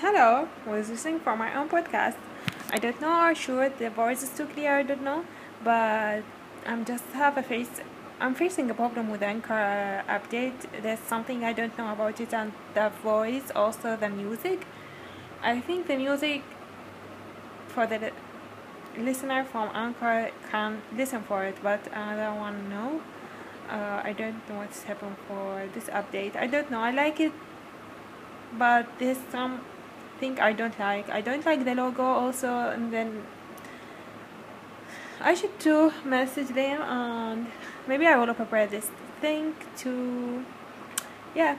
Hello, was listening for my own podcast. I don't know or sure the voice is too clear, I don't know, but I'm just have a face I'm facing a problem with Anchor update. There's something I don't know about it and the voice, also the music. I think the music for the listener from Anchor can listen for it, but I don't one no. Uh, I don't know what's happened for this update. I don't know. I like it, but there's something I don't like. I don't like the logo also, and then I should to message them and maybe I will prepare this thing to yeah